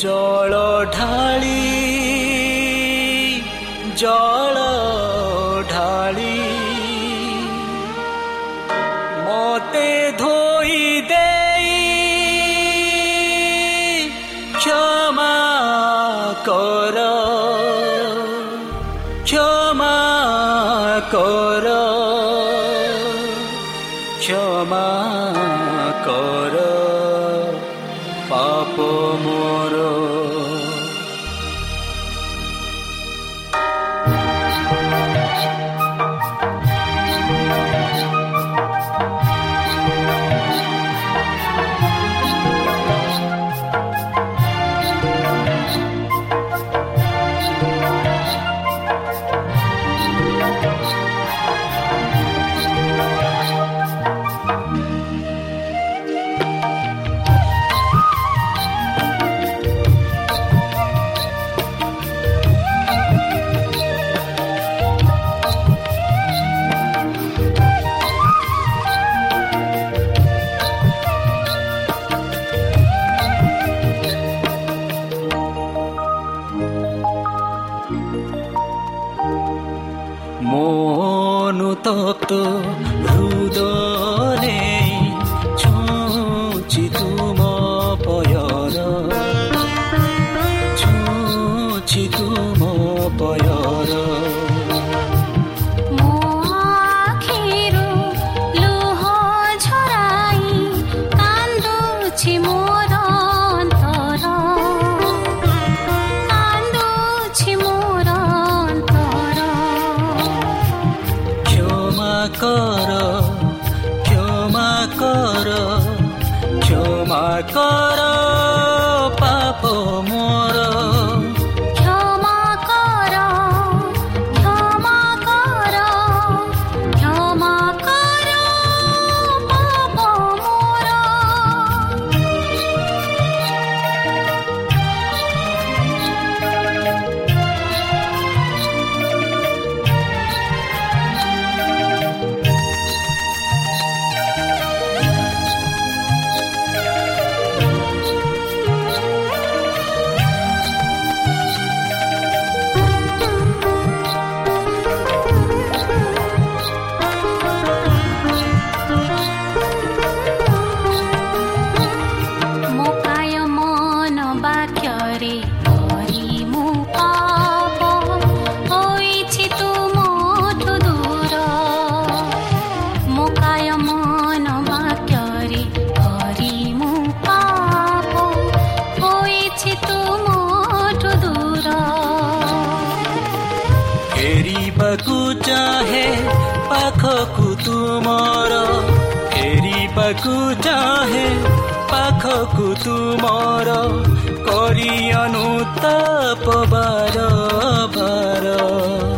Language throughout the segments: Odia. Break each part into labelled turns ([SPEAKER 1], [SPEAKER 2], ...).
[SPEAKER 1] ଜଳ ଢାଳି ଜଳ ଢାଳି ମତେ ଧୋଇ ଦେଇ କ୍ଷମା କର କ୍ଷମା କର କ୍ଷମା କର ପାପ ମୋର মনুতপ্ত হৃদয়ে ପାଖକୁ ତୁମର। ଫେରିବାକୁ ଚାହେଁ ପାଖକୁ ତୁମର। କରି ଅନୁତାପ ବାର ବାର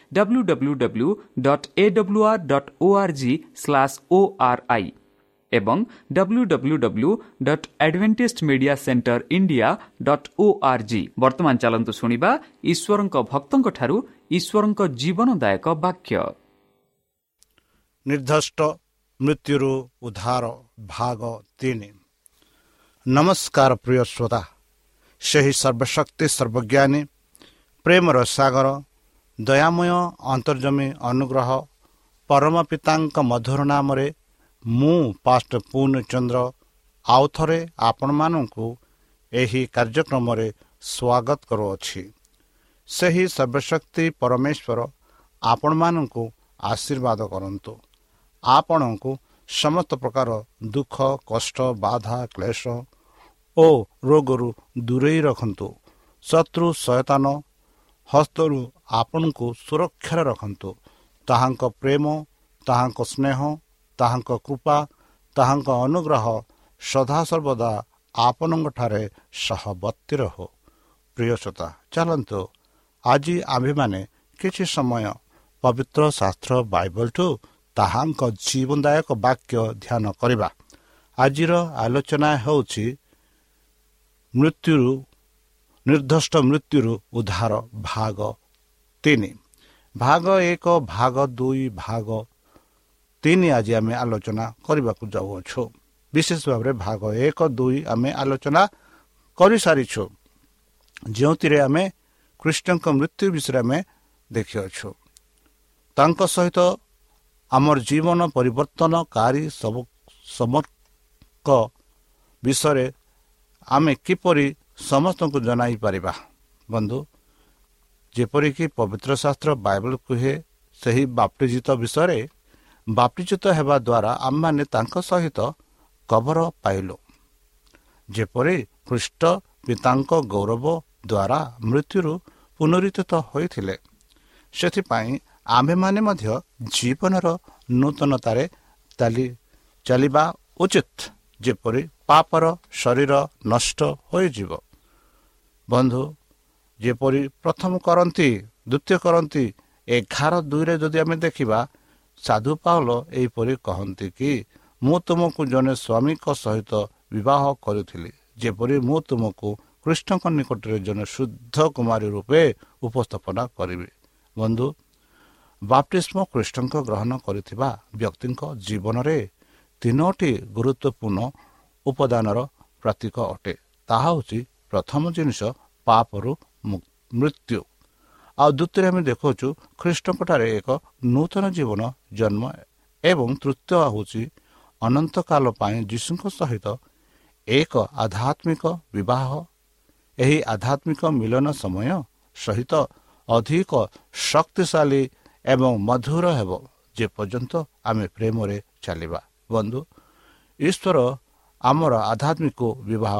[SPEAKER 2] W W W dot A W R dot O R I ଏବଂ W W W dot Adventist media centre India dot O R G ବର୍ତ୍ତମାନ ଚାଲନ୍ତୁ ଶୁଣିବା ଈଶ୍ୱରଙ୍କ ଭକ୍ତଙ୍କଠାରୁ ଈଶ୍ୱରଙ୍କ ଜୀବନଦାୟକ ବାକ୍ୟ
[SPEAKER 3] ନିର୍ଦ୍ଦିଷ୍ଟ ମୃତ୍ୟୁରୁ ଉଦ୍ଧାର ଭାଗ ତିନି ନମସ୍କାର ପ୍ରିୟ ଶ୍ରୋତା ସେହି ସର୍ବଶକ୍ତି ସର୍ବଜ୍ଞାନୀ ପ୍ରେମର ସାଗର ଦୟାମୟ ଅନ୍ତର୍ଜମୀ ଅନୁଗ୍ରହ ପରମ ପିତାଙ୍କ ମଧୁର ନାମରେ ମୁଁ ପାଷ୍ଟ ପୂର୍ଣ୍ଣଚନ୍ଦ୍ର ଆଉ ଥରେ ଆପଣମାନଙ୍କୁ ଏହି କାର୍ଯ୍ୟକ୍ରମରେ ସ୍ୱାଗତ କରୁଅଛି। ସେହି ସର୍ବଶକ୍ତି ପରମେଶ୍ୱର ଆପଣମାନଙ୍କୁ ଆଶୀର୍ବାଦ କରନ୍ତୁ। ଆପଣଙ୍କୁ ସମସ୍ତ ପ୍ରକାର ଦୁଃଖ କଷ୍ଟ ବାଧା କ୍ଲେଶ ଓ ରୋଗରୁ ଦୂରେଇ ରଖନ୍ତୁ। ଶତ୍ରୁ ସୟତାନ ହସ୍ତରୁ ଆପଣଙ୍କୁ ସୁରକ୍ଷାରେ ରଖନ୍ତୁ। ତାହାଙ୍କ ପ୍ରେମ ତାହାଙ୍କ ସ୍ନେହ ତାହାଙ୍କ କୃପା ତାହାଙ୍କ ଅନୁଗ୍ରହ ସଦାସର୍ବଦା ଆପଣଙ୍କଠାରେ ସହବର୍ତ୍ତୀ ରହୁ। ପ୍ରିୟସତା ଚାଲନ୍ତୁ। ଆଜି ଆମ୍ଭେମାନେ କିଛି ସମୟ ପବିତ୍ର ଶାସ୍ତ୍ର ବାଇବଲଠୁ ତାହାଙ୍କ ଜୀବନଦାୟକ ବାକ୍ୟ ଧ୍ୟାନ କରିବା। ଆଜିର ଆଲୋଚନା ହେଉଛି ମୃତ୍ୟୁରୁ ନିର୍ଦ୍ଦିଷ୍ଟ ମୃତ୍ୟୁରୁ ଉଦ୍ଧାର ଭାଗ ତିନି। ଭାଗ ଏକ ଭାଗ ଦୁଇ ଭାଗ ତିନି ଆଜି ଆମେ ଆଲୋଚନା କରିବାକୁ ଯାଉଅଛୁ। ବିଶେଷ ଭାବରେ ଭାଗ ଏକ ଦୁଇ ଆମେ ଆଲୋଚନା କରିସାରିଛୁ। ଯେଉଁଥିରେ ଆମେ କୃଷ୍ଣଙ୍କ ମୃତ୍ୟୁ ବିଷୟରେ ଆମେ ଦେଖିଅଛୁ। ତାଙ୍କ ସହିତ ଆମର ଜୀବନ ପରିବର୍ତ୍ତନକାରୀ ସମକ ବିଷୟରେ ଆମେ କିପରି ସମସ୍ତଙ୍କୁ ଜଣାଇ ପାରିବା। ବନ୍ଧୁ ଯେପରିକି ପବିତ୍ର ଶାସ୍ତ୍ର ବାଇବଲ କୁହେ ସେହି ବାପ୍ଟିଜିତ ବିଷୟରେ ବାପ୍ଟିଜିତ ହେବା ଦ୍ୱାରା ଆମମାନେ ତାଙ୍କ ସହିତ କବର ପାଇଲୁ। ଯେପରି ଖ୍ରୀଷ୍ଟ ପିତାଙ୍କ ଗୌରବ ଦ୍ୱାରା ମୃତ୍ୟୁରୁ ପୁନରୁତ୍ଥିତ ହୋଇଥିଲେ ସେଥିପାଇଁ ଆମ୍ଭେମାନେ ମଧ୍ୟ ଜୀବନର ନୂତନତାରେ ଚାଲି ଚାଲିବା ଉଚିତ। ଯେପରି ପାପର ଶରୀର ନଷ୍ଟ ହୋଇଯିବ। ବନ୍ଧୁ ଯେପରି ପ୍ରଥମ କରନ୍ତି ଦ୍ୱିତୀୟ କରନ୍ତି ଏଗାର ଦୁଇରେ ଯଦି ଆମେ ଦେଖିବା ସାଧୁ ପାଉଲ ଏହିପରି କହନ୍ତି କି ମୁଁ ତୁମକୁ ଜଣେ ସ୍ୱାମୀଙ୍କ ସହିତ ବିବାହ କରିଥିଲି ଯେପରି ମୁଁ ତୁମକୁ କୃଷ୍ଣଙ୍କ ନିକଟରେ ଜଣେ ଶୁଦ୍ଧ କୁମାରୀ ରୂପେ ଉପସ୍ଥାପନା କରିବି। ବନ୍ଧୁ ବାପ୍ଟିସ୍ମ କୃଷ୍ଣଙ୍କ ଗ୍ରହଣ କରିଥିବା ବ୍ୟକ୍ତିଙ୍କ ଜୀବନରେ ତିନୋଟି ଗୁରୁତ୍ୱପୂର୍ଣ୍ଣ ଉପାଦାନର ପ୍ରତୀକ ଅଟେ। ତାହା ହେଉଛି ପ୍ରଥମ ଜିନିଷ ପାପରୁ ମୃତ୍ୟୁ। ଆଉ ଦ୍ୱିତୀୟରେ ଆମେ ଦେଖାଉଛୁ ଖ୍ରୀଷ୍ଟଙ୍କଠାରେ ଏକ ନୂତନ ଜୀବନ ଜନ୍ମ ଏବଂ ତୃତୀୟ ହେଉଛି ଅନନ୍ତକାଳ ପାଇଁ ଯୀଶୁଙ୍କ ସହିତ ଏକ ଆଧ୍ୟାତ୍ମିକ ବିବାହ। ଏହି ଆଧ୍ୟାତ୍ମିକ ମିଳନ ସମୟ ସହିତ ଅଧିକ ଶକ୍ତିଶାଳୀ ଏବଂ ମଧୁର ହେବ ଯେପର୍ଯ୍ୟନ୍ତ ଆମେ ପ୍ରେମରେ ଚାଲିବା। ବନ୍ଧୁ ଈଶ୍ୱର ଆମର ଆଧ୍ୟାତ୍ମିକ ବିବାହ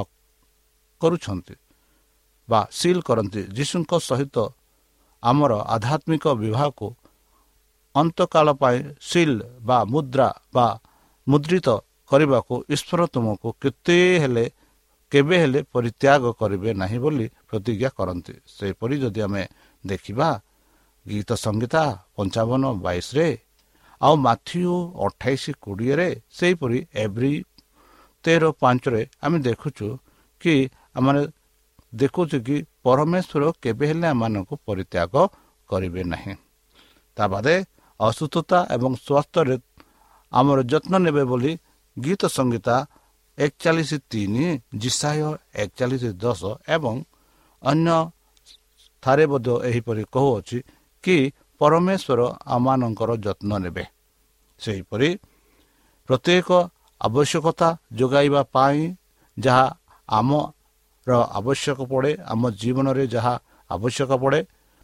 [SPEAKER 3] କରୁଛନ୍ତି ବା ସିଲ୍ କରନ୍ତି। ଯୀଶୁଙ୍କ ସହିତ ଆମର ଆଧ୍ୟାତ୍ମିକ ବିବାହକୁ ଅନ୍ତକାଳ ପାଇଁ ସିଲ୍ ବା ମୁଦ୍ରା ବା ମୁଦ୍ରିତ କରିବାକୁ ଈଶ୍ୱର ତୁମକୁ କେତେ ହେଲେ କେବେ ହେଲେ ପରିତ୍ୟାଗ କରିବେ ନାହିଁ ବୋଲି ପ୍ରତିଜ୍ଞା କରନ୍ତି। ସେହିପରି ଯଦି ଆମେ ଦେଖିବା ଗୀତ ସଂହିତା ପଞ୍ଚାବନ ବାଇଶରେ ଆଉ ମାଥିଉ ଅଠାଇଶ କୋଡ଼ିଏରେ ସେହିପରି ଏଭ୍ରି ତେର ପାଞ୍ଚରେ ଆମେ ଦେଖୁଛୁ କି ଆମେ ଦେଖୁଛୁ କି ପରମେଶ୍ୱର କେବେ ହେଲେ ଆମମାନଙ୍କୁ ପରିତ୍ୟାଗ କରିବେ ନାହିଁ। ତା ବାଦେ ଅସୁସ୍ଥତା ଏବଂ ସ୍ୱାସ୍ଥ୍ୟରେ ଆମର ଯତ୍ନ ନେବେ ବୋଲି ଗୀତ ସଂହିତା ଏକଚାଳିଶ ତିନି ଜିସାହ ଏକଚାଳିଶ ଦଶ ଏବଂ ଅନ୍ୟ ଠାରେ ମଧ୍ୟ ଏହିପରି କହୁଅଛି କି ପରମେଶ୍ୱର ଆମମାନଙ୍କର ଯତ୍ନ ନେବେ। ସେହିପରି ପ୍ରତ୍ୟେକ ଆବଶ୍ୟକତା ଯୋଗାଇବା ପାଇଁ ଯାହା ଆମର ଆବଶ୍ୟକ ପଡ଼େ ଆମ ଜୀବନରେ ଯାହା ଆବଶ୍ୟକ ପଡ଼େ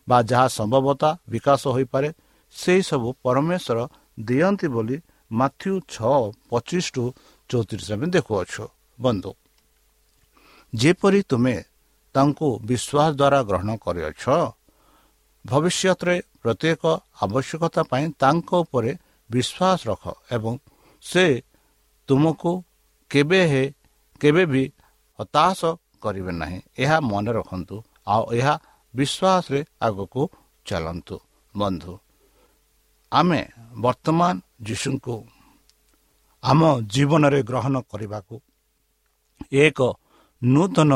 [SPEAKER 3] ବା ଯାହା ସମ୍ଭବତା ବିକାଶ ହୋଇପାରେ ସେହିସବୁ ପରମେଶ୍ୱର ଦିଅନ୍ତି ବୋଲି ମାଥ୍ୟୁ ଛଅ ପଚିଶ ଟୁ ଚଉତିରିଶ ଆମେ ଦେଖୁଅଛୁ। ବନ୍ଧୁ ଯେପରି ତୁମେ ତାଙ୍କୁ ବିଶ୍ୱାସ ଦ୍ୱାରା ଗ୍ରହଣ କରିଅଛ ଭବିଷ୍ୟତରେ ପ୍ରତ୍ୟେକ ଆବଶ୍ୟକତା ପାଇଁ ତାଙ୍କ ଉପରେ ବିଶ୍ୱାସ ରଖ ଏବଂ ସେ ତୁମକୁ କେବେ ହେ କେବେ ବି ହତାଶ କରିବେ ନାହିଁ। ଏହା ମନେ ରଖନ୍ତୁ। ଆଉ ଏହା ବିଶ୍ୱାସରେ ଆଗକୁ ଚାଲନ୍ତୁ। ବନ୍ଧୁ ଆମେ ବର୍ତ୍ତମାନ ଯୀଶୁଙ୍କୁ ଆମ ଜୀବନରେ ଗ୍ରହଣ କରିବାକୁ ଏକ ନୂତନ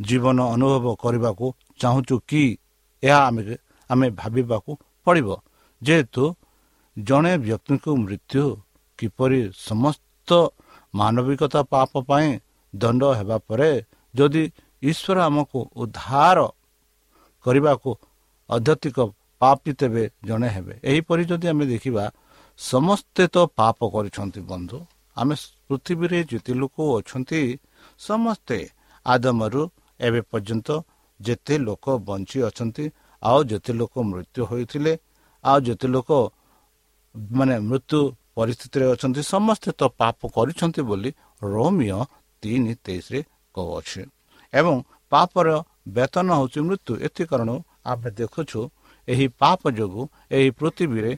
[SPEAKER 3] ଜୀବନ ଅନୁଭବ କରିବାକୁ ଚାହୁଁଛୁ କି ଏହା ଆମେ ଆମେ ଭାବିବାକୁ ପଡ଼ିବ। ଯେହେତୁ ଜଣେ ବ୍ୟକ୍ତିଙ୍କୁ ମୃତ୍ୟୁ କିପରି ସମସ୍ତ ମାନବିକତା ପାପ ପାଇଁ ଦଣ୍ଡ ହେବା ପରେ ଯଦି ଈଶ୍ୱର ଆମକୁ ଉଦ୍ଧାର କରିବାକୁ ଅଧ୍ୟତିକ ପାପି ତେବେ ଜଣେ ହେବେ। ଏହିପରି ଯଦି ଆମେ ଦେଖିବା ସମସ୍ତେ ତ ପାପ କରିଛନ୍ତି ବନ୍ଧୁ। ଆମେ ପୃଥିବୀରେ ଯେତେ ଲୋକ ଅଛନ୍ତି ସମସ୍ତେ ଆଦମରୁ ଏବେ ପର୍ଯ୍ୟନ୍ତ ଯେତେ ଲୋକ ବଞ୍ଚି ଅଛନ୍ତି ଆଉ ଯେତେ ଲୋକ ମୃତ୍ୟୁ ହୋଇଥିଲେ ଆଉ ଯେତେ ଲୋକ ମାନେ ମୃତ୍ୟୁ ପରିସ୍ଥିତିରେ ଅଛନ୍ତି ସମସ୍ତେ ତ ପାପ କରିଛନ୍ତି ବୋଲି ରୋମିଓ ତିନି ତେଇଶରେ କହୁଅଛି ଏବଂ ପାପର ବେତନ ହେଉଛି ମୃତ୍ୟୁ। ଏଥି କାରଣ ଆମେ ଦେଖୁଛୁ ଏହି ପାପ ଯୋଗୁଁ ଏହି ପୃଥିବୀରେ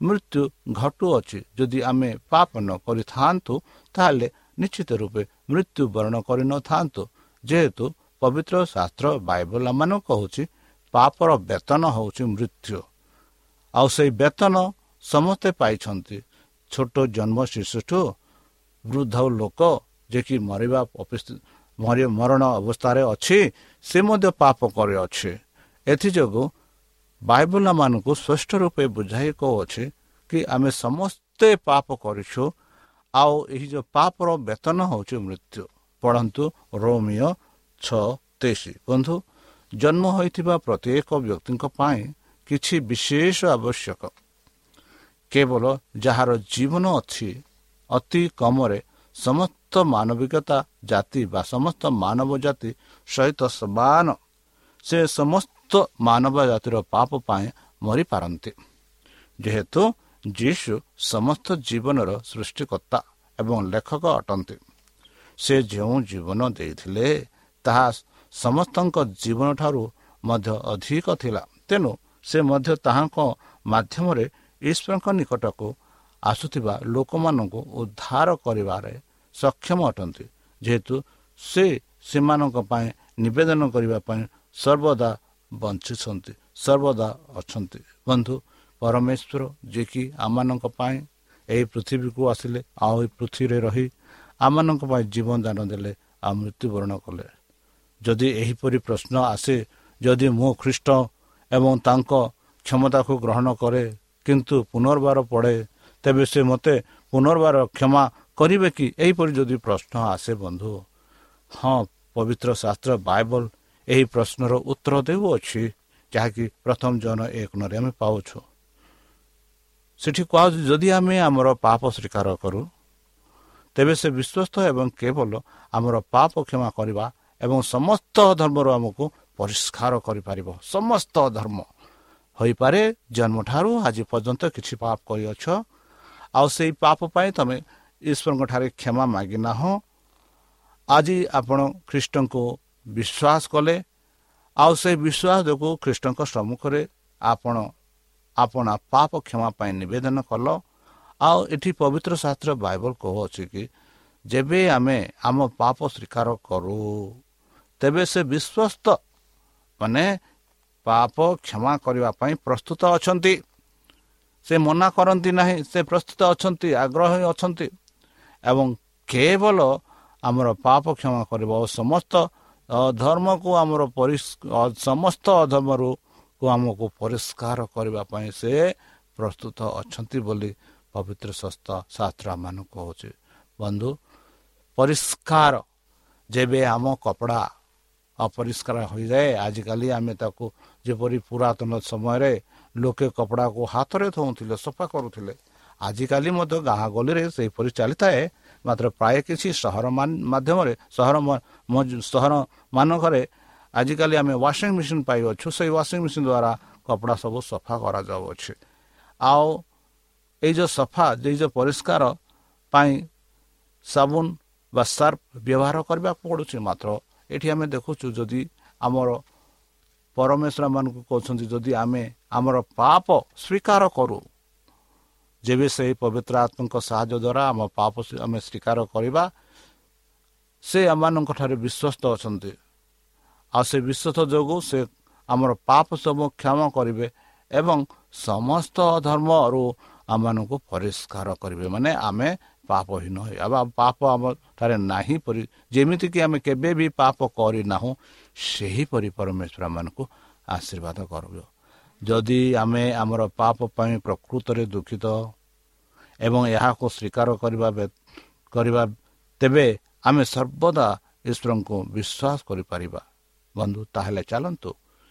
[SPEAKER 3] ମୃତ୍ୟୁ ଘଟୁଅଛି। ଯଦି ଆମେ ପାପ ନ କରିଥାନ୍ତୁ ତାହେଲେ ନିଶ୍ଚିତ ରୂପେ ମୃତ୍ୟୁ ବରଣ କରିନଥାନ୍ତୁ ଯେହେତୁ ପବିତ୍ର ଶାସ୍ତ୍ର ବାଇବଲ ମାନ କହୁଛି ପାପର ବେତନ ହେଉଛି ମୃତ୍ୟୁ। ଆଉ ସେଇ ବେତନ ସମସ୍ତେ ପାଇଛନ୍ତି। ଛୋଟ ଜନ୍ମ ଶିଶୁଠୁ ବୃଦ୍ଧ ଲୋକ ଯେ କି ମରିବା ମରଣ ଅବସ୍ଥାରେ ଅଛି ସେ ମଧ୍ୟ ପାପ କରିଅଛି ଏଥିଯୋଗୁଁ ବାଇବଲମାନଙ୍କୁ ସ୍ପଷ୍ଟ ରୂପେ ବୁଝାଇ କହୁଅଛି କି ଆମେ ସମସ୍ତେ ପାପ କରିଛୁ ଆଉ ଏହି ଯେଉଁ ପାପର ବେତନ ହେଉଛି ମୃତ୍ୟୁ। ପଢ଼ନ୍ତୁ ରୋମିଓ ଛଅ ତେଇଶ। ବନ୍ଧୁ ଜନ୍ମ ହୋଇଥିବା ପ୍ରତ୍ୟେକ ବ୍ୟକ୍ତିଙ୍କ ପାଇଁ କିଛି ବିଶେଷ ଆବଶ୍ୟକ। କେବଳ ଯାହାର ଜୀବନ ଅଛି ଅତି କମରେ ସମସ୍ତ ମାନବିକତା ଜାତି ବା ସମସ୍ତ ମାନବ ଜାତି ସହିତ ସମାନ। ସେ ସମସ୍ତ ମାନବ ଜାତିର ପାପ ପାଇଁ ମରିପାରନ୍ତି। ଯେହେତୁ ଯୀଶୁ ସମସ୍ତ ଜୀବନର ସୃଷ୍ଟିକର୍ତ୍ତା ଏବଂ ଲେଖକ ଅଟନ୍ତି। ସେ ଯେଉଁ ଜୀବନ ଦେଇଥିଲେ ତାହା ସମସ୍ତଙ୍କ ଜୀବନଠାରୁ ମଧ୍ୟ ଅଧିକ ଥିଲା। ତେଣୁ ସେ ମଧ୍ୟ ତାହାଙ୍କ ମାଧ୍ୟମରେ ଈଶ୍ୱରଙ୍କ ନିକଟକୁ ଆସୁଥିବା ଲୋକମାନଙ୍କୁ ଉଦ୍ଧାର କରିବାରେ ସକ୍ଷମ ଅଟନ୍ତି। ଯେହେତୁ ସେ ସେମାନଙ୍କ ପାଇଁ ନିବେଦନ କରିବା ପାଇଁ ସର୍ବଦା ବଞ୍ଚିଛନ୍ତି ସର୍ବଦା ଅଛନ୍ତି। ବନ୍ଧୁ ପରମେଶ୍ୱର ଯିଏକି ଆମମାନଙ୍କ ପାଇଁ ଏହି ପୃଥିବୀକୁ ଆସିଲେ ଆଉ ଏହି ପୃଥିବୀରେ ରହି ଆମମାନଙ୍କ ପାଇଁ ଜୀବନ ଦାନ ଦେଲେ ଆଉ ମୃତ୍ୟୁବରଣ କଲେ। ଯଦି ଏହିପରି ପ୍ରଶ୍ନ ଆସେ ଯଦି ମୁଁ ଖ୍ରୀଷ୍ଟ ଏବଂ ତାଙ୍କ କ୍ଷମତାକୁ ଗ୍ରହଣ କରେ କିନ୍ତୁ ପୁନର୍ବାର ପଡ଼େ ତେବେ ସେ ମୋତେ ପୁନର୍ବାର କ୍ଷମା କରିବେ କି? ଏହିପରି ଯଦି ପ୍ରଶ୍ନ ଆସେ ବନ୍ଧୁ ହଁ ପବିତ୍ର ଶାସ୍ତ୍ର ବାଇବଲ ଏହି ପ୍ରଶ୍ନର ଉତ୍ତର ଦେଉଅଛି ଯାହାକି ପ୍ରଥମ ଜନ ଏକ ନରେ ଆମେ ପାଉଛୁ। ସେଠି କୁହାଯାଉଛି ଯଦି ଆମେ ଆମର ପାପ ସ୍ୱୀକାର କରୁ ତେବେ ସେ ବିଶ୍ୱସ୍ତ ଏବଂ କେବଳ ଆମର ପାପ କ୍ଷମା କରିବା ଏବଂ ସମସ୍ତ ଧର୍ମରୁ ଆମକୁ ପରିଷ୍କାର କରିପାରିବ। ସମସ୍ତ ଧର୍ମ ହୋଇପାରେ ଜନ୍ମଠାରୁ ଆଜି ପର୍ଯ୍ୟନ୍ତ କିଛି ପାପ କରିଅଛ ଆଉ ସେଇ ପାପ ପାଇଁ ତୁମେ ଈଶ୍ୱରଙ୍କ ଠାରେ କ୍ଷମା ମାଗିନାହଁ। ଆଜି ଆପଣ ଖ୍ରୀଷ୍ଟଙ୍କୁ ବିଶ୍ୱାସ କଲେ। ଆଉ ସେ ବିଶ୍ୱାସ ଯୋଗୁଁ ଖ୍ରୀଷ୍ଟଙ୍କ ସମ୍ମୁଖରେ ଆପଣ ଆପଣ ପାପ କ୍ଷମା ପାଇଁ ନିବେଦନ କଲ। ଆଉ ଏଠି ପବିତ୍ର ଶାସ୍ତ୍ର ବାଇବଲ କହୁଅଛି କି ଯେବେ ଆମେ ଆମ ପାପ ସ୍ୱୀକାର କରୁ ତେବେ ସେ ବିଶ୍ୱସ୍ତ। ମାନେ ପାପ କ୍ଷମା କରିବା ପାଇଁ ପ୍ରସ୍ତୁତ ଅଛନ୍ତି। ସେ ମନା କରନ୍ତି ନାହିଁ ସେ ପ୍ରସ୍ତୁତ ଅଛନ୍ତି ଆଗ୍ରହୀ ଅଛନ୍ତି। ଏବଂ କେବଳ ଆମର ପାପ କ୍ଷମା କରିବ ଓ ସମସ୍ତ ଧର୍ମକୁ ଆମର ସମସ୍ତ ଅଧର୍ମରୁ ଆମକୁ ପରିଷ୍କାର କରିବା ପାଇଁ ସେ ପ୍ରସ୍ତୁତ ଅଛନ୍ତି ବୋଲି ପବିତ୍ର ସଂସ୍ଥା ଶାସ୍ତ୍ର ମାନଙ୍କୁ କହୁଛି। ବନ୍ଧୁ ପରିଷ୍କାର ଯେବେ ଆମ କପଡ଼ା ଅପରିଷ୍କାର ହୋଇଯାଏ ଆଜିକାଲି ଆମେ ତାକୁ ଯେପରି ପୁରାତନ ସମୟରେ ଲୋକେ କପଡ଼ାକୁ ହାତରେ ଧଉଥିଲେ ସଫା କରୁଥିଲେ ଆଜିକାଲି ମଧ୍ୟ ଗାଁ ଗଳିରେ ସେହିପରି ଚାଲିଥାଏ। ମାତ୍ର ପ୍ରାୟ କିଛି ସହର ମାଧ୍ୟମରେ ସହର ସହର ମାନଙ୍କରେ ଆଜିକାଲି ଆମେ ୱାସିଂ ମେସିନ୍ ପାଇଅଛୁ। ସେଇ ୱାସିଂ ମେସିନ୍ ଦ୍ୱାରା କପଡ଼ା ସବୁ ସଫା କରାଯାଉଅଛି। ଆଉ ଏଇ ଯେଉଁ ସଫା ଏଇ ଯେଉଁ ପରିଷ୍କାର ପାଇଁ ସାବୁନ ବା ସର୍ଫ ବ୍ୟବହାର କରିବାକୁ ପଡ଼ୁଛି ମାତ୍ର। ଏଠି ଆମେ ଦେଖୁଛୁ ଯଦି ଆମର ପରମେଶ୍ୱର ମାନଙ୍କୁ କହୁଛନ୍ତି ଯଦି ଆମେ ଆମର ପାପ ସ୍ୱୀକାର କରୁ ଯେବେ ସେହି ପବିତ୍ର ଆତ୍ମଙ୍କ ସାହାଯ୍ୟ ଦ୍ୱାରା ଆମ ପାପ ଆମେ ସ୍ୱୀକାର କରିବା ସେ ଆମମାନଙ୍କ ଠାରେ ବିଶ୍ୱସ୍ତ ଅଛନ୍ତି। ଆଉ ସେ ବିଶ୍ୱସ୍ତ ଯୋଗୁଁ ସେ ଆମର ପାପ ସବୁ କ୍ଷମା କରିବେ ଏବଂ ସମସ୍ତ ଧର୍ମରୁ ଆମମାନଙ୍କୁ ପରିଷ୍କାର କରିବେ। ମାନେ ଆମେ ପାପହୀନ ହେବା ପାପ ଆମ ଠାରେ ନାହିଁ ପରି ଯେମିତିକି ଆମେ କେବେ ବି ପାପ କରିନାହୁଁ ସେହିପରି ପରମେଶ୍ୱର ଆମମାନଙ୍କୁ ଆଶୀର୍ବାଦ କରିବ ଯଦି ଆମେ ଆମର ପାପ ପାଇଁ ପ୍ରକୃତରେ ଦୁଃଖିତ ଏବଂ ଏହାକୁ ସ୍ୱୀକାର କରିବା କରିବା ତେବେ ଆମେ ସର୍ବଦା ଈଶ୍ୱରଙ୍କୁ ବିଶ୍ୱାସ କରିପାରିବା। ବନ୍ଧୁ ତାହେଲେ ଚାଲନ୍ତୁ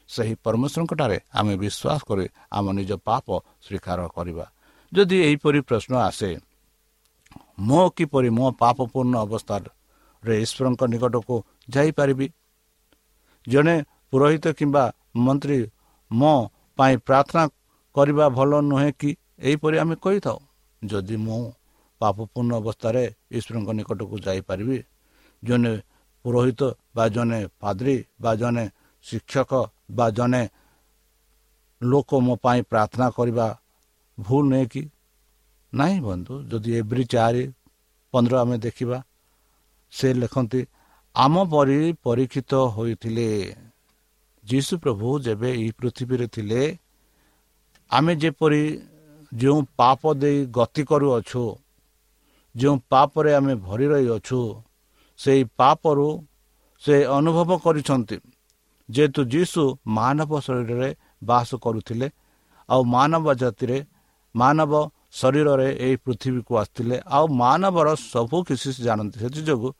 [SPEAKER 3] ସେହି ପରମେଶ୍ୱରଙ୍କଠାରେ ଆମେ ବିଶ୍ୱାସ କରି ଆମ ନିଜ ପାପ ସ୍ୱୀକାର କରିବା। ଯଦି ଏହିପରି ପ୍ରଶ୍ନ ଆସେ ମୋ କିପରି ମୋ ପାପପୂର୍ଣ୍ଣ ଅବସ୍ଥାରେ ଈଶ୍ୱରଙ୍କ ନିକଟକୁ ଯାଇପାରିବି? ଜଣେ ପୁରୋହିତ କିମ୍ବା ମନ୍ତ୍ରୀ ମୋ ପାଇଁ ପ୍ରାର୍ଥନା କରିବା ଭଲ ନୁହେଁ କି? ଏହିପରି ଆମେ କହିଥାଉ। ଯଦି ମୁଁ ପାପପୂର୍ଣ୍ଣ ଅବସ୍ଥାରେ ଈଶ୍ୱରଙ୍କ ନିକଟକୁ ଯାଇପାରିବି ଜଣେ ପୁରୋହିତ ବା ଜଣେ ପାଦ୍ରୀ ବା ଜଣେ ଶିକ୍ଷକ ବା ଜଣେ ଲୋକ ମୋ ପାଇଁ ପ୍ରାର୍ଥନା କରିବା ଭୁଲ ନୁହେଁ କି? ନାହିଁ ବନ୍ଧୁ। ଯଦି ଏଭ୍ରି ଚାରି ପନ୍ଦର ଆମେ ଦେଖିବା ସେ ଲେଖନ୍ତି ଆମ ପରି ପରୀକ୍ଷିତ ହୋଇଥିଲେ। ଯୀଶୁ ପ୍ରଭୁ ଯେବେ ଏହି ପୃଥିବୀରେ ଥିଲେ ଆମେ ଯେପରି ଯେଉଁ ପାପ ଦେଇ ଗତି କରୁଅଛୁ ଯେଉଁ ପାପରେ ଆମେ ଭରି ରହିଅଛୁ ସେହି ପାପରୁ ସେ ଅନୁଭବ କରିଛନ୍ତି। ଯେହେତୁ ଯୀଶୁ ମାନବ ଶରୀରରେ ବାସ କରୁଥିଲେ ଆଉ ମାନବ ଜାତିରେ ମାନବ ଶରୀରରେ ଏହି ପୃଥିବୀକୁ ଆସିଥିଲେ ଆଉ ମାନବର ସବୁ କିଛି ଜାଣନ୍ତି। ସେଥିଯୋଗୁଁ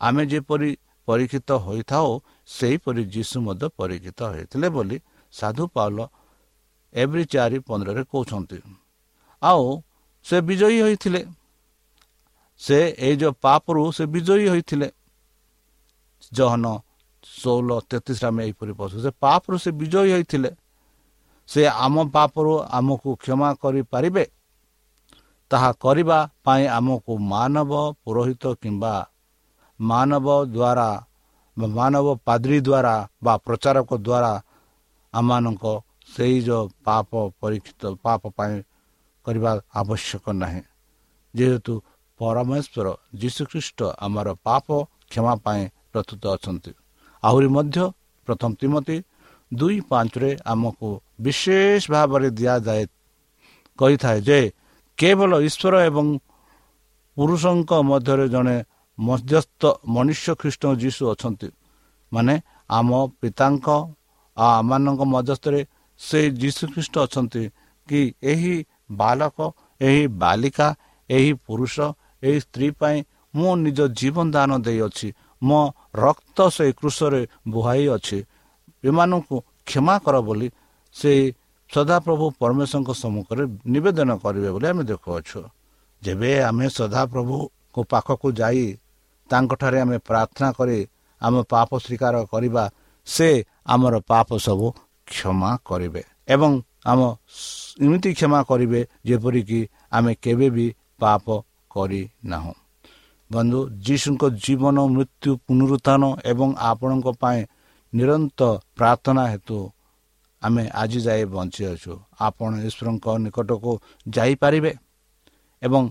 [SPEAKER 3] ଆମେ ଯେପରି ପରୀକ୍ଷିତ ହୋଇଥାଉ ସେହିପରି ଯୀଶୁ ମଧ୍ୟ ପରୀକ୍ଷିତ ହୋଇଥିଲେ ବୋଲି ସାଧୁ ପାଉଲ ଏଭ୍ରି ଚାରି ପନ୍ଦରରେ କହୁଛନ୍ତି। ଆଉ ସେ ବିଜୟୀ ହୋଇଥିଲେ। ସେ ଏଇ ଯେଉଁ ପାପରୁ ସେ ବିଜୟୀ ହୋଇଥିଲେ। ଜହନ ଷୋହଳ ତେତିଶରେ ଆମେ ଏହିପରି ପଶୁ ସେ ପାପରୁ ସେ ବିଜୟୀ ହୋଇଥିଲେ। ସେ ଆମ ପାପରୁ ଆମକୁ କ୍ଷମା କରିପାରିବେ। ତାହା କରିବା ପାଇଁ ଆମକୁ ମାନବ ପୁରୋହିତ କିମ୍ବା ମାନବ ଦ୍ୱାରା ମାନବ ପାଦ୍ରୀ ଦ୍ୱାରା ବା ପ୍ରଚାରକ ଦ୍ୱାରା ଆମମାନଙ୍କ ସେଇ ଯେଉଁ ପାପ ପରୀକ୍ଷିତ ପାପ ପାଇଁ କରିବା ଆବଶ୍ୟକ ନାହିଁ। ଯେହେତୁ ପରମେଶ୍ୱର ଯୀଶୁଖ୍ରୀଷ୍ଟ ଆମର ପାପ କ୍ଷମା ପାଇଁ ପ୍ରସ୍ତୁତ ଅଛନ୍ତି। ଆହୁରି ମଧ୍ୟ ପ୍ରଥମ ତିମତି ଦୁଇ ପାଞ୍ଚରେ ଆମକୁ ବିଶେଷ ଭାବରେ ଦିଆଯାଏ କହିଥାଏ ଯେ କେବଳ ଈଶ୍ୱର ଏବଂ ପୁରୁଷଙ୍କ ମଧ୍ୟରେ ଜଣେ ମଧ୍ୟସ୍ଥ ମନୁଷ୍ୟ ଖ୍ରୀଷ୍ଟ ଯୀଶୁ ଅଛନ୍ତି। ମାନେ ଆମ ପିତାଙ୍କ ଆଉ ଆମମାନଙ୍କ ମଧ୍ୟସ୍ଥରେ ସେ ଯୀଶୁଖ୍ରୀଷ୍ଟ ଅଛନ୍ତି କି ଏହି ବାଲକ ଏହି ବାଲିକା ଏହି ପୁରୁଷ ଏହି ସ୍ତ୍ରୀ ପାଇଁ ମୁଁ ନିଜ ଜୀବନ ଦାନ ଦେଇଅଛି। ମୋ ରକ୍ତ ସେ କୃଷରେ ବୁହାଇ ଅଛି ଏମାନଙ୍କୁ କ୍ଷମା କର ବୋଲି ସେ ସଦାପ୍ରଭୁ ପରମେଶ୍ୱରଙ୍କ ସମ୍ମୁଖରେ ନିବେଦନ କରିବେ ବୋଲି ଆମେ ଦେଖୁଅଛୁ। ଯେବେ ଆମେ ସଦାପ୍ରଭୁଙ୍କ ପାଖକୁ ଯାଇ ତାଙ୍କଠାରେ ଆମେ ପ୍ରାର୍ଥନା କରି ଆମ ପାପ ସ୍ୱୀକାର କରିବା ସେ ଆମର ପାପ ସବୁ କ୍ଷମା କରିବେ ଏବଂ ଆମ ଏମିତି କ୍ଷମା କରିବେ ଯେପରିକି ଆମେ କେବେ ବି ପାପ କରିନାହୁଁ। ବନ୍ଧୁ ଯୀଶୁଙ୍କ ଜୀବନ ମୃତ୍ୟୁ ପୁନରୁତ୍ଥାନ ଏବଂ ଆପଣଙ୍କ ପାଇଁ ନିରନ୍ତର ପ୍ରାର୍ଥନା ହେତୁ ଆମେ ଆଜି ଯାଏ ବଞ୍ଚିଅଛୁ। ଆପଣ ଈଶ୍ୱରଙ୍କ ନିକଟକୁ ଯାଇପାରିବେ ଏବଂ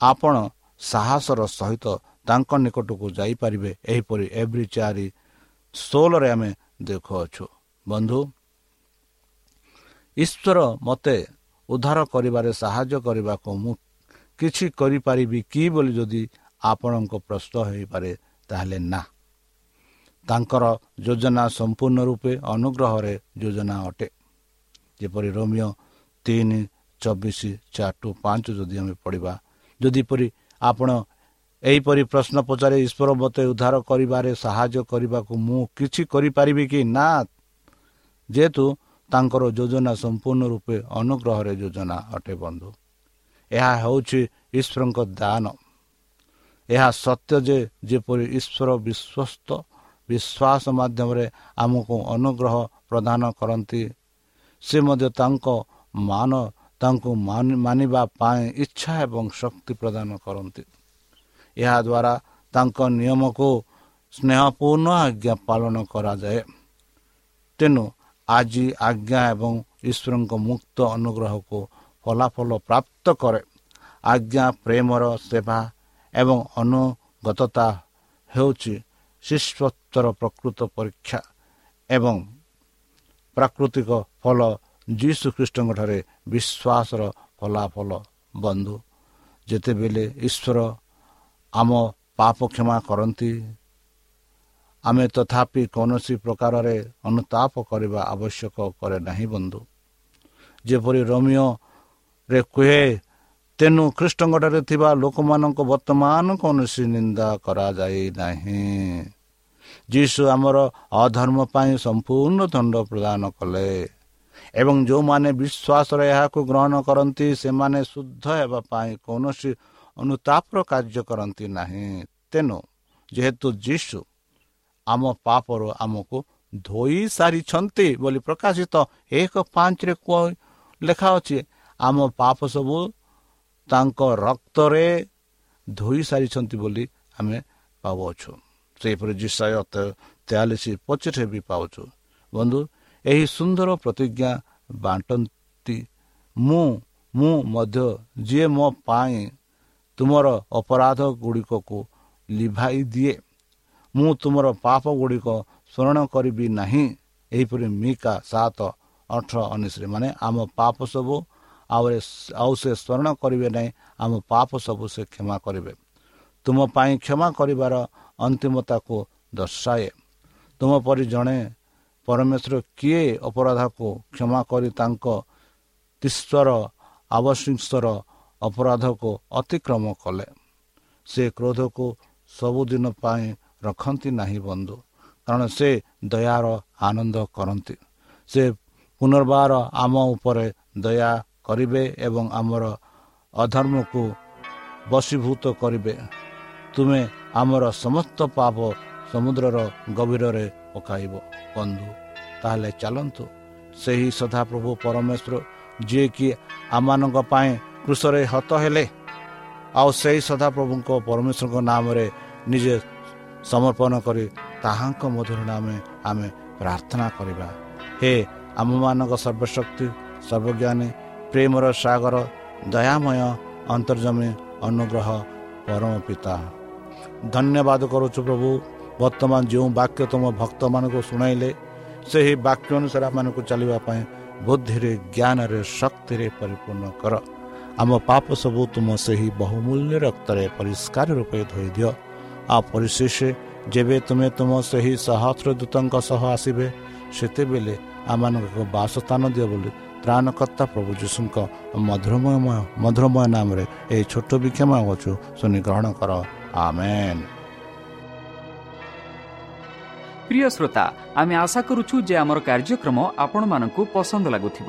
[SPEAKER 3] ଆପଣ ସାହସର ସହିତ ତାଙ୍କ ନିକଟକୁ ଯାଇପାରିବେ ଏହିପରି ଏଭ୍ରି ଚାରି ଷୋହଳରେ ଆମେ ଦେଖୁଅଛୁ। ବନ୍ଧୁ ଈଶ୍ୱର ମୋତେ ଉଦ୍ଧାର କରିବାରେ ସାହାଯ୍ୟ କରିବାକୁ ମୁଁ କିଛି କରିପାରିବି କି ବୋଲି ଯଦି ଆପଣଙ୍କ ପ୍ରଶ୍ନ ହୋଇପାରେ ତାହେଲେ ନା। ତାଙ୍କର ଯୋଜନା ସମ୍ପୂର୍ଣ୍ଣ ରୂପେ ଅନୁଗ୍ରହରେ ଯୋଜନା ଅଟେ। ଯେପରି ରୋମିଓ ତିନି ଚବିଶ ଚାରି ଟୁ ପାଞ୍ଚ ଯଦି ଆମେ ପଢ଼ିବା ଯଦିପରି ଆପଣ ଏହିପରି ପ୍ରଶ୍ନ ପଚାରେ ଈଶ୍ୱର ମୋତେ ଉଦ୍ଧାର କରିବାରେ ସାହାଯ୍ୟ କରିବାକୁ ମୁଁ କିଛି କରିପାରିବି କି? ନା। ଯେହେତୁ ତାଙ୍କର ଯୋଜନା ସମ୍ପୂର୍ଣ୍ଣ ରୂପେ ଅନୁଗ୍ରହରେ ଯୋଜନା ଅଟେ ବନ୍ଧୁ। ଏହା ହେଉଛି ଈଶ୍ୱରଙ୍କ ଦାନ। ଏହା ସତ୍ୟ ଯେ ଯେପରି ଈଶ୍ୱର ବିଶ୍ୱସ୍ତ ବିଶ୍ୱାସ ମାଧ୍ୟମରେ ଆମକୁ ଅନୁଗ୍ରହ ପ୍ରଦାନ କରନ୍ତି ସେ ମଧ୍ୟ ତାଙ୍କ ମାନ ତାଙ୍କୁ ମାନିବା ପାଇଁ ଇଚ୍ଛା ଏବଂ ଶକ୍ତି ପ୍ରଦାନ କରନ୍ତି। ଏହାଦ୍ୱାରା ତାଙ୍କ ନିୟମକୁ ସ୍ନେହପୂର୍ଣ୍ଣ ଆଜ୍ଞା ପାଳନ କରାଯାଏ। ତେଣୁ ଆଜି ଆଜ୍ଞା ଏବଂ ଈଶ୍ୱରଙ୍କ ମୁକ୍ତ ଅନୁଗ୍ରହକୁ ଫଳାଫଳ ପ୍ରାପ୍ତ କରେ। ଆଜ୍ଞା ପ୍ରେମର ସେବା ଏବଂ ଅନୁଗତତା ହେଉଛି ଶିଶ୍ୱତ୍ୱର ପ୍ରକୃତ ପରୀକ୍ଷା ଏବଂ ପ୍ରାକୃତିକ ଫଳ ଯୀଶୁ ଖ୍ରୀଷ୍ଟଙ୍କଠାରେ ବିଶ୍ୱାସର ଫଳାଫଳ। ବନ୍ଧୁ ଯେତେବେଳେ ଈଶ୍ୱର ଆମ ପାପ କ୍ଷମା କରନ୍ତି। ଆମେ ତଥାପି କୌଣସି ପ୍ରକାରରେ ଅନୁତାପ କରିବା ଆବଶ୍ୟକ କରେ ନାହିଁ ବନ୍ଧୁ। ଯେପରି ରୋମିଓରେ କୁହେ ତେଣୁ ଖ୍ରୀଷ୍ଟଙ୍କଠାରେ ଥିବା ଲୋକମାନଙ୍କୁ ବର୍ତ୍ତମାନ କୌଣସି ନିନ୍ଦା କରାଯାଇ ନାହିଁ। ଯୀଶୁ ଆମର ଅଧର୍ମ ପାଇଁ ସମ୍ପୂର୍ଣ୍ଣ ଦଣ୍ଡ ପ୍ରଦାନ କଲେ ଏବଂ ଯେଉଁମାନେ ବିଶ୍ୱାସରେ ଏହାକୁ ଗ୍ରହଣ କରନ୍ତି ସେମାନେ ଶୁଦ୍ଧ ହେବା ପାଇଁ କୌଣସି ଅନୁତାପର କାର୍ଯ୍ୟ କରନ୍ତି ନାହିଁ। ତେଣୁ ଯେହେତୁ ଯୀଶୁ ଆମ ପାପରୁ ଆମକୁ ଧୋଇ ସାରିଛନ୍ତି ବୋଲି ପ୍ରକାଶିତ ଏକ ପାଞ୍ଚରେ ଲେଖା ଅଛି ଆମ ପାପ ସବୁ ତାଙ୍କ ରକ୍ତରେ ଧୋଇ ସାରିଛନ୍ତି ବୋଲି ଆମେ ପାଉଅଛୁ। ସେହିପରି ଜିସାୟ ତେୟାଳିଶ ପଚିଶରେ ବି ପାଉଛୁ। ବନ୍ଧୁ ଏହି ସୁନ୍ଦର ପ୍ରତିଜ୍ଞା ବାଣ୍ଟନ୍ତି ମୁଁ ମୁଁ ମଧ୍ୟ ଯିଏ ମୋ ପାଇଁ ତୁମର ଅପରାଧ ଗୁଡ଼ିକକୁ ଲିଭାଇ ଦିଏ। ମୁଁ ତୁମର ପାପ ଗୁଡ଼ିକ ସ୍ମରଣ କରିବି ନାହିଁ। ଏହିପରି ମିକା ସାତ ଅଠର ଉଣେଇଶରେ ମାନେ ଆମ ପାପ ସବୁ ଆଉ ଆଉ ସେ ସ୍ମରଣ କରିବେ ନାହିଁ ଆମ ପାପ ସବୁ ସେ କ୍ଷମା କରିବେ। ତୁମ ପାଇଁ କ୍ଷମା କରିବାର ଅନ୍ତିମତାକୁ ଦର୍ଶାଏ। ତୁମ ପରି ଜଣେ ପରମେଶ୍ୱର କିଏ ଅପରାଧକୁ କ୍ଷମା କରି ତାଙ୍କ ଈଶ୍ୱର ଆବଶ୍ୟର ଅପରାଧକୁ ଅତିକ୍ରମ କଲେ। ସେ କ୍ରୋଧକୁ ସବୁଦିନ ପାଇଁ ରଖନ୍ତି ନାହିଁ ବନ୍ଧୁ କାରଣ ସେ ଦୟାର ଆନନ୍ଦ କରନ୍ତି। ସେ ପୁନର୍ବାର ଆମ ଉପରେ ଦୟା କରିବେ ଏବଂ ଆମର ଅଧର୍ମକୁ ବଶୀଭୂତ କରିବେ। ତୁମେ ଆମର ସମସ୍ତ ପାପ ସମୁଦ୍ରର ଗଭୀରରେ ପକାଇବ ବନ୍ଧୁ। ତାହେଲେ ଚାଲନ୍ତୁ ସେହି ସଦାପ୍ରଭୁ ପରମେଶ୍ୱର ଯିଏକି ଆମମାନଙ୍କ ପାଇଁ କୃଷରେ ହତ ହେଲେ ଆଉ ସେହି ସଦାପ୍ରଭୁଙ୍କ ପରମେଶ୍ୱରଙ୍କ ନାମରେ ନିଜେ ସମର୍ପଣ କରି ତାହାଙ୍କ ମଧୁର ନାମେ ଆମେ ପ୍ରାର୍ଥନା କରିବା। ହେ ଆମମାନଙ୍କ ସର୍ବଶକ୍ତି ସର୍ବଜ୍ଞାନୀ ପ୍ରେମର ସାଗର ଦୟାମୟ ଅନ୍ତର୍ଜମୀ ଅନୁଗ୍ରହ ପରମ ପିତା। ଧନ୍ୟବାଦ କରୁଛୁ ପ୍ରଭୁ ବର୍ତ୍ତମାନ ଯେଉଁ ବାକ୍ୟ ତୁମ ଭକ୍ତମାନଙ୍କୁ ଶୁଣାଇଲେ ସେହି ବାକ୍ୟ ଅନୁସାରେ ଆମମାନଙ୍କୁ ଚାଲିବା ପାଇଁ ବୁଦ୍ଧିରେ ଜ୍ଞାନରେ ଶକ୍ତିରେ ପରିପୂର୍ଣ୍ଣ କର। ଆମ ପାପ ସବୁ ତୁମ ସେହି ବହୁମୂଲ୍ୟ ରକ୍ତରେ ପରିଷ୍କାର ରୂପେ ଧୋଇଦିଅ ଆଉ ପରିଶେଷ ଯେବେ ତୁମେ ତୁମ ସେହି ସହସ୍ର ଦୂତଙ୍କ ସହ ଆସିବେ ସେତେବେଳେ ଆମମାନଙ୍କୁ ଏକ ବାସସ୍ଥାନ ଦିଅ ବୋଲି ତ୍ରାଣକର୍ତ୍ତା ପ୍ରଭୁ ଯୀଶୁଙ୍କ ମଧୁରମୟ ମଧୁରମୟ ନାମରେ ଏହି ଛୋଟ ବିକ୍ଷମ ଅଛୁ ଶୁଣି ଗ୍ରହଣ କର। ଆମେନ୍।
[SPEAKER 2] ପ୍ରିୟ ଶ୍ରୋତା ଆମେ ଆଶା କରୁଛୁ ଯେ ଆମର କାର୍ଯ୍ୟକ୍ରମ ଆପଣମାନଙ୍କୁ ପସନ୍ଦ ଲାଗୁଥିବ।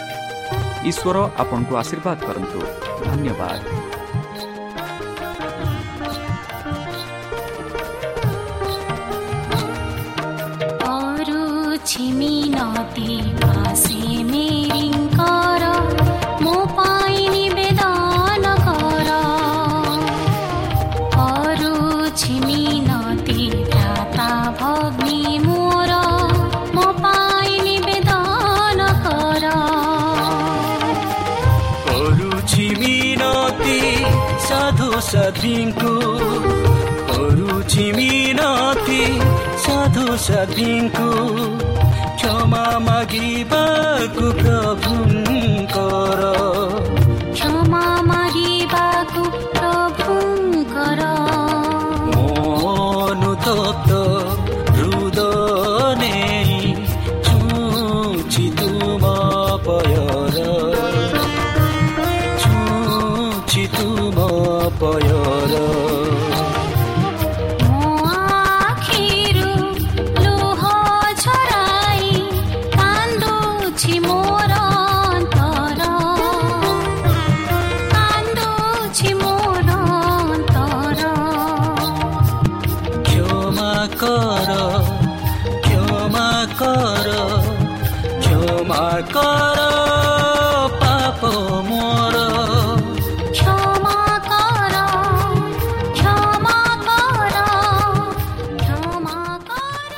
[SPEAKER 2] ଈଶ୍ୱର ଆପଣଙ୍କୁ ଆଶୀର୍ବାଦ କରନ୍ତୁ ଧନ୍ୟବାଦ
[SPEAKER 4] छिमिनती भासे मेरिङ्कर
[SPEAKER 1] सदिनको रुचि मिनती साधु सदिनको
[SPEAKER 4] क्षमा मागिबाको प्रभुङ्कर କର ପାପ ମୋର। କ୍ଷମା କର କ୍ଷମା କର କ୍ଷମା କର।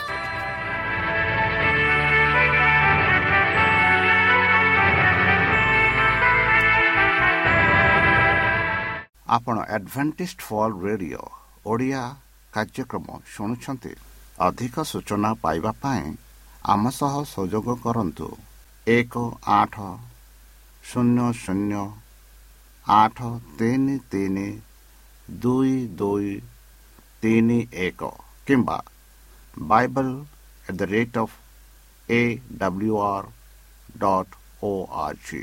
[SPEAKER 3] ଆପଣ ଆଡଭେଣ୍ଟିଷ୍ଟ ଫଲ୍ ରେଡିଓ ଓଡ଼ିଆ କାର୍ଯ୍ୟକ୍ରମ ଶୁଣୁଛନ୍ତି। ଅଧିକ ସୂଚନା ପାଇବା ପାଇଁ ଆମ ସହ ସହଯୋଗ କରନ୍ତୁ। ଏକ ଆଠ ଶୂନ୍ୟ ଶୂନ୍ୟ ଆଠ ତିନି ତିନି ଦୁଇ ଦୁଇ ତିନି ଏକ କିମ୍ବା Bible at the rate of A W R dot O R G